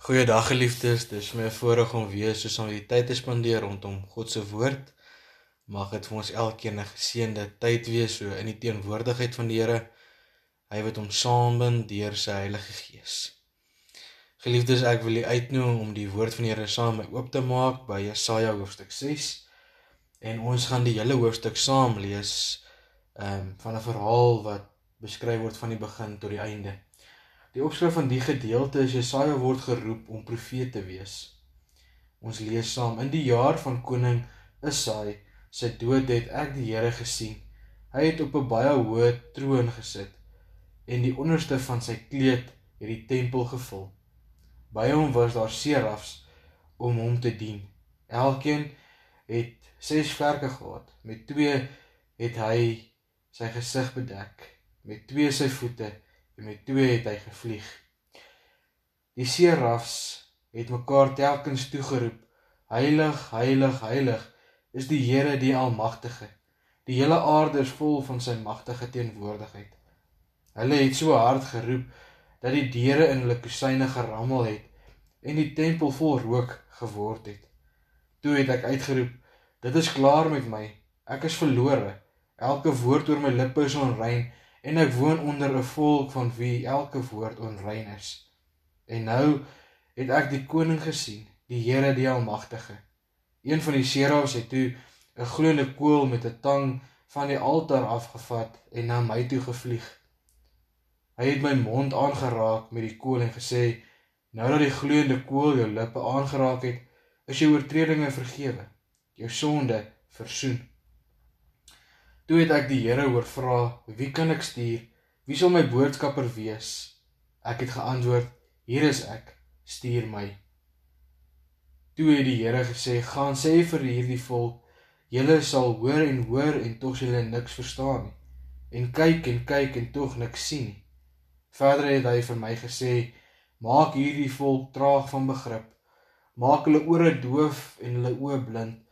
Goeiedag geliefdes, dis my voorreg om weer so saam die tyd te spandeer rondom God se woord. Mag dit vir ons elkeen 'n geseënde tyd wees so in die teenwoordigheid van die Here. Hy wat ons saambind deur sy Heilige Gees. Geliefdes, ek wil u uitnooi om die woord van die Here saam met oop te maak by Jesaja hoofstuk 6. En ons gaan die hele hoofstuk saam lees ehm um, van 'n verhaal wat beskryf word van die begin tot die einde. Die opskrif van die gedeelte is Jesaja word geroep om profeet te wees. Ons lees saam: In die jaar van koning Isai se dood het ek die Here gesien. Hy het op 'n baie hoë troon gesit en die onderste van sy kleed het die tempel gevul. By hom was daar serafs om hom te dien. Elkeen het ses vlerke gehad. Met twee het hy sy gesig bedek, met twee sy voete en met twee het hy gevlieg. Die serafs het mekaar telkens toegeroep: Heilig, heilig, heilig is die Here die Almagtige. Die hele aarde is vol van sy magtige teenwoordigheid. Hulle het so hard geroep dat die deure in hulle kusyne gerammel het en die tempel vol rook geword het. Toe het ek uitgeroep: Dit is klaar met my. Ek is verlore. Elke woord oor my lippe is onrein en ek woon onder 'n volk van wie elke woord onrein is. En nou het ek die koning gesien, die Here die Almagtige. Een van die serafs het toe 'n gloeiende kool met 'n tang van die altaar afgevat en na my toe gevlieg. Hy het my mond aangeraak met die kool en gesê: "Nou dat die gloeiende kool jou lippe aangeraak het, is jou oortredinge vergewe, jou sonde versoen." Toe het ek die Here hoor vra, "Wie kan ek stuur? Wie sal my boodskapper wees?" Ek het geantwoord, "Hier is ek, stuur my." Toe het die Here gesê, "Gaan sê vir hierdie volk, julle sal hoor en hoor en tog julle niks verstaan nie. En kyk en kyk en tog niks sien nie." Verder het hy vir my gesê, "Maak hierdie volk traag van begrip. Maak hulle ore doof en hulle oë blind."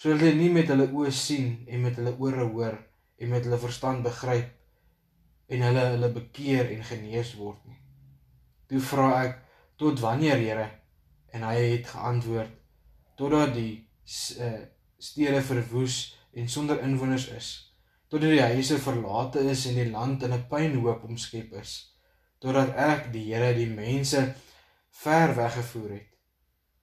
Sodat hulle nie met hulle oë sien en met hulle ore hoor en met hulle verstand begryp en hulle hulle bekeer en genees word nie. Toe vra ek tot wanneer Here en hy het geantwoord totdat die uh, stede verwoes en sonder inwoners is totdat die huise verlate is en die land in 'n pynhoop omskep is totdat ek die Here die mense ver weggevoer het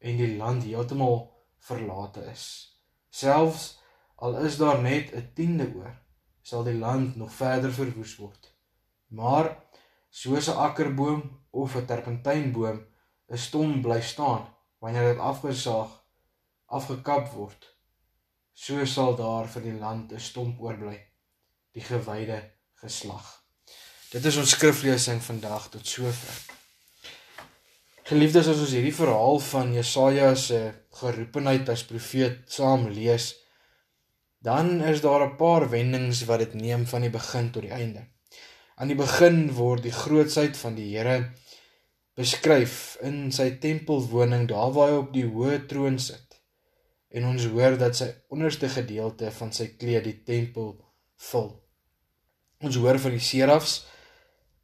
en die land heeltemal verlate is Selfs al is daar net 'n tiende oor, sal die land nog verder verwoes word. Maar soos 'n akkerboom of 'n terpentynboom 'n stom bly staan wanneer dit afgesaag, afgekap word, so sal daar vir die land 'n stomp oorbly, die gewyde geslag. Dit is ons skriflesing vandag tot sover. Geliefdes, as ons hierdie verhaal van Jesaja se geroepenheid as profeet saam lees, dan is daar 'n paar wendings wat dit neem van die begin tot die einde. Aan die begin word die grootsheid van die Here beskryf in sy tempelwoning, daar waar hy op die hoë troon sit. En ons hoor dat sy onderste gedeelte van sy kleed die tempel vul. Ons hoor van die serafs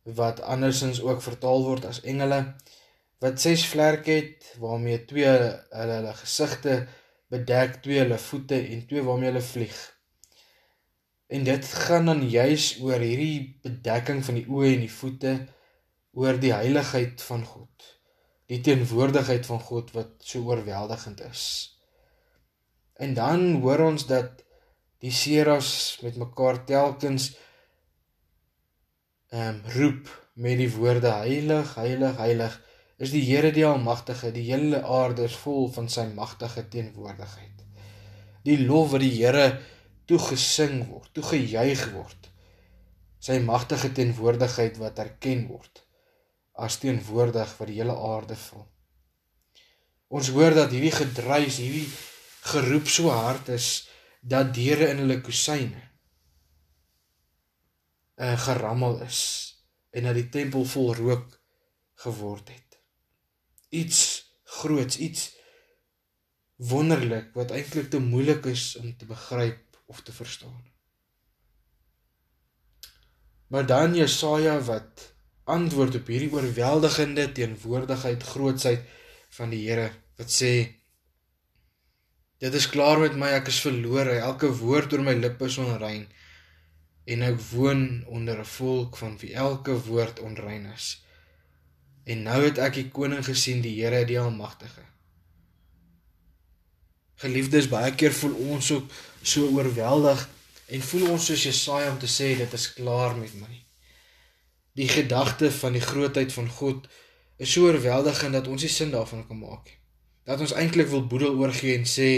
wat andersins ook vertaal word as engele wat ses vlerke het waarmee twee hulle hulle gesigte bedek, twee hulle voete en twee waarmee hulle vlieg. En dit gaan dan juis oor hierdie bedekking van die oë en die voete oor die heiligheid van God. Die teenwoordigheid van God wat so oorweldigend is. En dan hoor ons dat die seras met mekaar telkens ehm um, roep met die woorde heilig, heilig, heilig is die Here die Almagtige, die hele aarde is vol van sy magtige teenwoordigheid. Die lof wat die Here toegesing word, toegejuig word. Sy magtige teenwoordigheid wat erken word as teenwoordig wat die hele aarde vul. Ons hoor dat hierdie gedruis, hierdie geroep so hard is dat deure in hulle kusyne uh, gerammel is en dat die tempel vol rook geword het iets groots, iets wonderlik wat eintlik te moeilik is om te begryp of te verstaan. Maar dan Jesaja wat antwoord op hierdie oorweldigende teenwoordigheid, grootsheid van die Here wat sê Dit is klaar met my, ek is verlore. Elke woord oor my lippe is onrein en ek woon onder 'n volk van wie elke woord onrein is. En nou het ek die koning gesien, die Here die Almagtige. Geliefdes, baie keer voel ons ook so oorweldig en voel ons soos Jesaja om te sê dit is klaar met my. Die gedagte van die grootheid van God is so oorweldigend dat ons nie sin daarvan kan maak nie. Dat ons eintlik wil boedel oorgee en sê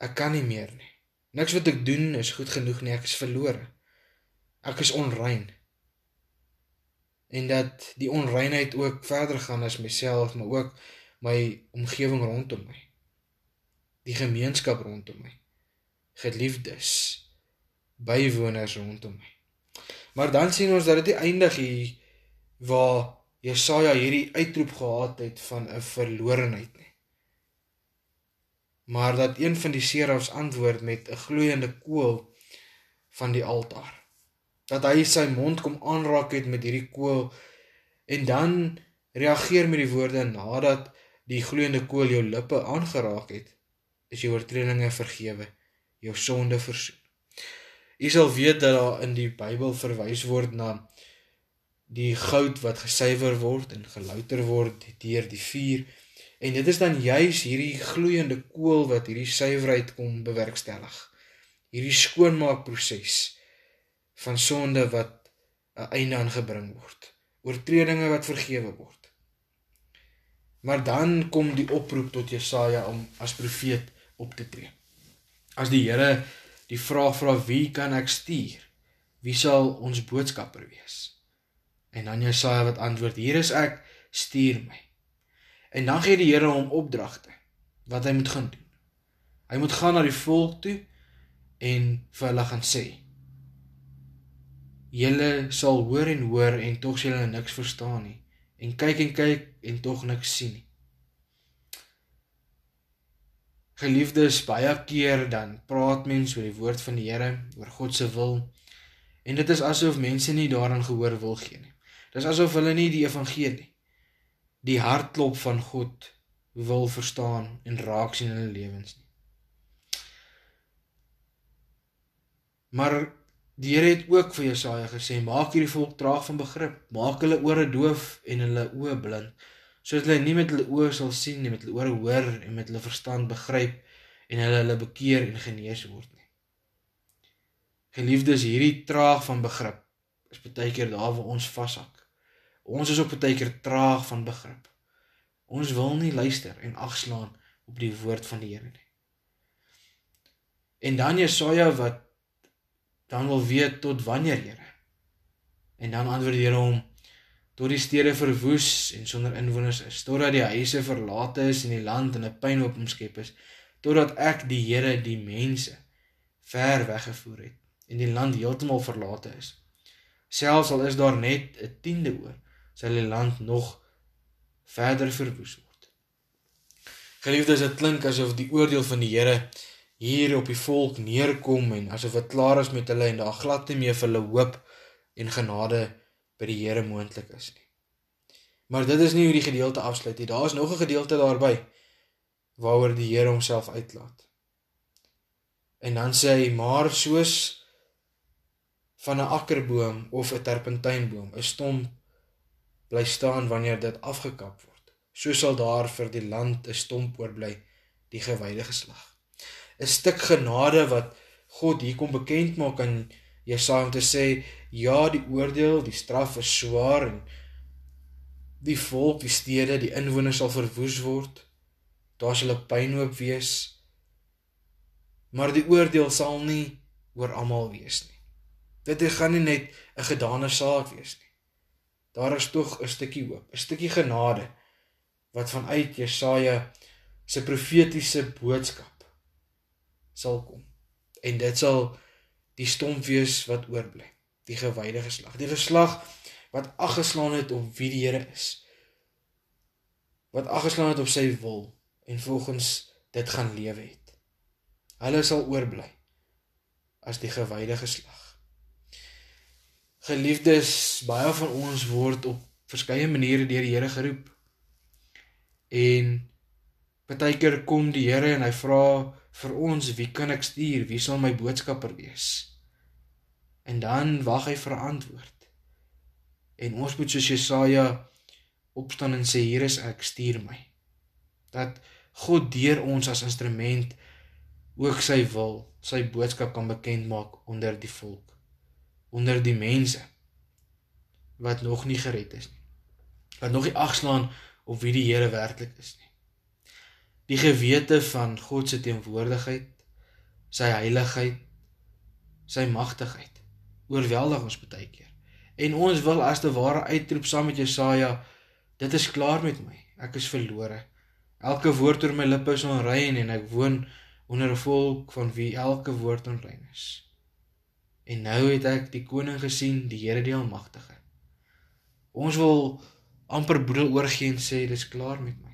ek kan nie meer nie. Niks wat ek doen is goed genoeg nie, ek is verlore. Ek is onrein. En dat die onreinheid ook verder gaan as myself, maar ook my omgewing rondom my. Die gemeenskap rondom my. Geliefdes, bywoners rondom my. Maar dan sien ons dat dit eindig hier waar Jesaja hierdie uitroep gehad het van 'n verlorenheid nie. Maar dat een van die serafs antwoord met 'n gloeiende kool van die altaar. Dat hy sy mond kom aanraak het met hierdie kool en dan reageer met die woorde nadat die gloeiende kool jou lippe aangeraak het, is jou oortredinge vergewe, jou sonde versoen. Jy sal weet dat daar in die Bybel verwys word na die goud wat gesuiwer word en gelouter word deur die vuur. En dit is dan juis hierdie gloeiende kool wat hierdie suiwerheid kom bewerkstellig. Hierdie skoonmaakproses van sonde wat 'n einde aan gebring word. Oortredinge wat vergewe word. Maar dan kom die oproep tot Jesaja om as profeet op te tree. As die Here die vraag vra wie kan ek stuur? Wie sal ons boodskapper wees? En dan Jesaja wat antwoord: Hier is ek, stuur my. En dan gee die Here hom opdragte wat hy moet gaan doen. Hy moet gaan na die volk toe en vir hulle gaan sê: Julle sal hoor en hoor en tog sal julle niks verstaan nie en kyk en kyk en tog niks sien nie. Geliefdes, baie keer dan praat mense oor die woord van die Here, oor God se wil. En dit is asof mense nie daaraan gehoor wil gee nie. Dis asof hulle nie die evangelie, die hartklop van God wil verstaan en raak sien in hulle lewens nie. Maar die Here het ook vir Jesaja gesê: "Maak hierdie volk traag van begrip, maak hulle ore doof en hulle oë blind." sodat hulle nie met hulle oë sal sien nie, met hulle ore hoor en met hulle verstand begryp en hulle hulle bekeer en genees word nie. Geliefdes, hierdie traag van begrip is baie keer daar waar ons vashak. Ons is ook baie keer traag van begrip. Ons wil nie luister en agslaan op die woord van die Here nie. En dan Jesaja wat dan wil weet tot wanneer Here. En dan antwoord die Here hom tot die stede verwoes en sonder inwoners is, totdat die huise verlate is en die land in 'n pynhoop omskep is, totdat ek die Here die mense ver weggevoer het en die land heeltemal verlate is. Selfs al is daar net 'n tiende oor, sal die land nog verder verwoes word. Geliefdes, dit klink asof die oordeel van die Here hier op die volk neerkom en asof dit klaar is met hulle en daar glad nie meer vir hulle hoop en genade by die Here moontlik is nie. Maar dit is nie hoe die gedeelte afsluit nie. Daar is nog 'n gedeelte daarby waaroor die Here homself uitlaat. En dan sê hy: "Maar soos van 'n akkerboom of 'n terpentynboom, 'n stomp bly staan wanneer dit afgekap word, so sal daar vir die land 'n stomp oorbly, die gewyde geslag." 'n Stuk genade wat God hier kom bekend maak aan Jesaja om te sê ja, die oordeel, die straf is swaar en die volk, die stede, die inwoners sal verwoes word. Daar sal 'n pynhoop wees. Maar die oordeel sal nie oor almal wees nie. Dit gaan nie net 'n gedane saak wees nie. Daar is tog 'n stukkie hoop, 'n stukkie genade wat vanuit Jesaja se profetiese boodskap sal kom. En dit sal die stomp wees wat oorbly, die gewyde geslag, die geslag wat aggeslaan het op wie die Here is. Wat aggeslaan het op sy wil en volgens dit gaan lewe het. Hulle sal oorbly as die gewyde geslag. Geliefdes, baie van ons word op verskeie maniere deur die Here geroep. En partykeer kom die Here en hy vra vir ons, wie kan ek stuur? Wie sal my boodskapper wees? En dan wag hy vir 'n antwoord. En ons moet soos Jesaja opstaan en sê hier is ek, stuur my. Dat God deur ons as instrument ook sy wil, sy boodskap kan bekend maak onder die volk, onder die mense wat nog nie gered is nie. Wat nog nie agslaan op wie die Here werklik is nie. Die gewete van God se teenwoordigheid, sy heiligheid, sy magtigheid oorweldig ons baie keer. En ons wil as te ware uitroep saam met Jesaja, dit is klaar met my. Ek is verlore. Elke woord oor my lippe is onrein en ek woon onder 'n volk van wie elke woord onrein is. En nou het ek die koning gesien, die Here die almagtige. Ons wil amper broedel oorgee en sê dis klaar met my.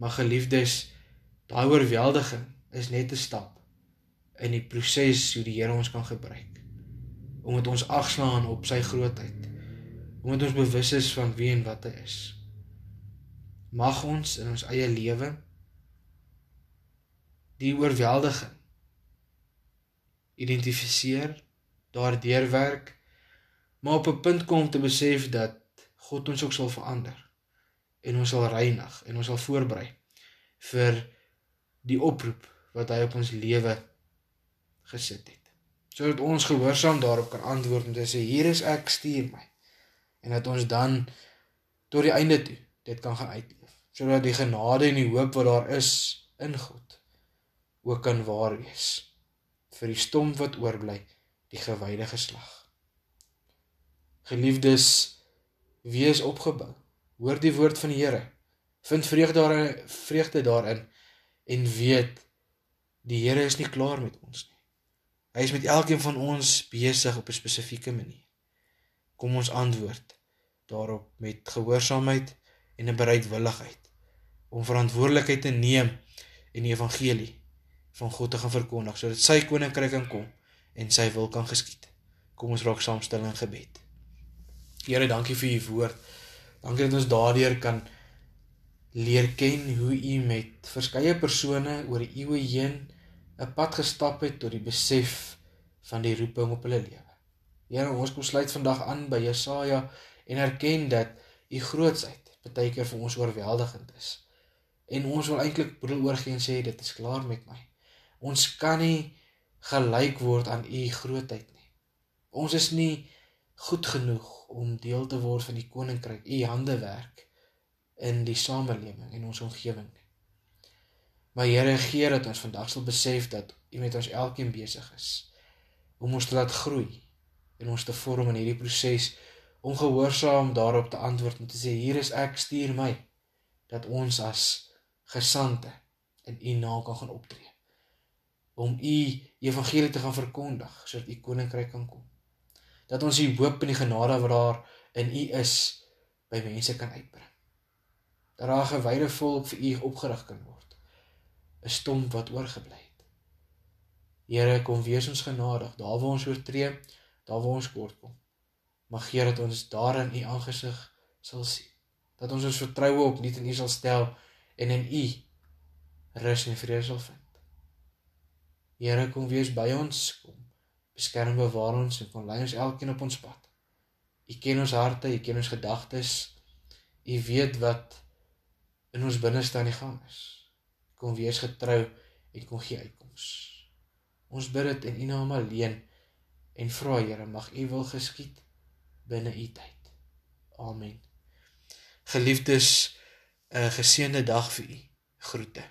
Maar geliefdes, daai oorweldiging is net 'n stap in die proses hoe die Here ons kan gebruik. Omdat ons agslaan op sy grootheid. Omdat ons bewus is van wie en wat hy is. Mag ons in ons eie lewe die oorweldiging identifiseer, daardeur werk, maar op 'n punt kom om te besef dat God ons ook sal verander en ons sal reinig en ons sal voorberei vir die oproep wat hy op ons lewe gesit het. Sodat ons gehoorsaam daarop kan antwoord en sê hier is ek, stuur my. En dat ons dan tot die einde toe dit kan gaan uitleef. Sodat die genade en die hoop wat daar is in God ook kan waar wees vir die stom wat oorbly die gewyde geslag. Geliefdes, wees opgebou. Hoor die woord van die Here. Vind vreugde daarin, vreugde daarin en weet die Here is nie klaar met ons nie. Hy is met elkeen van ons besig op 'n spesifieke manier. Kom ons antwoord daarop met gehoorsaamheid en 'n bereidwilligheid om verantwoordelikheid te neem in die evangelie van God te gaan verkondig sodat sy koninkryk kan kom en sy wil kan geskied. Kom ons raak saam stil in gebed. Here, dankie vir u woord. Dankie dat ons daardeur kan leer ken hoe u met verskeie persone oor die eeue heen 'n pad gestap het tot die besef van die roeping op hulle lewe. Here, ons kom sluit vandag aan by Jesaja en erken dat u grootsheid baie keer vir ons oorweldigend is. En ons wil eintlik broer oorgee en sê dit is klaar met my. Ons kan nie gelyk word aan u grootheid nie. Ons is nie goed genoeg om deel te word van die koninkryk, u handewerk in die samelewing en ons omgewing. Maar Here gee dat ons vandag sal besef dat u met ons elkeen besig is om ons te laat groei en ons te vorm in hierdie proses om gehoorsaam daarop te antwoord en te sê hier is ek stuur my dat ons as gesande in u naam kan gaan optree om u evangelie te gaan verkondig sodat u koninkryk kan kom. Dat ons u hoop en die genade wat daar in u is by mense kan uitbring. Dat daar 'n gewyde volk vir u opgerig kan word. 'n Stom wat oorgebly het. Here, kom wees ons genadig daar waar ons oortree, daar waar ons kort kom. Mag gee dat ons daarin u aangesig sal sien. Dat ons ons vertroue op net in u sal stel en in u rus en vrede sal vind. Here kom wees by ons, kom beskerm bewaar ons en kom lei ons elkeen op ons pad. U ken ons harte, u ken ons gedagtes. U weet wat in ons binneste aan die gang is. Kom wees getrou en kom gee uitkoms. Ons bid dit in U naam alleen en vra Here mag U wil geskied binne U tyd. Amen. Geliefdes, 'n geseënde dag vir u. Groete.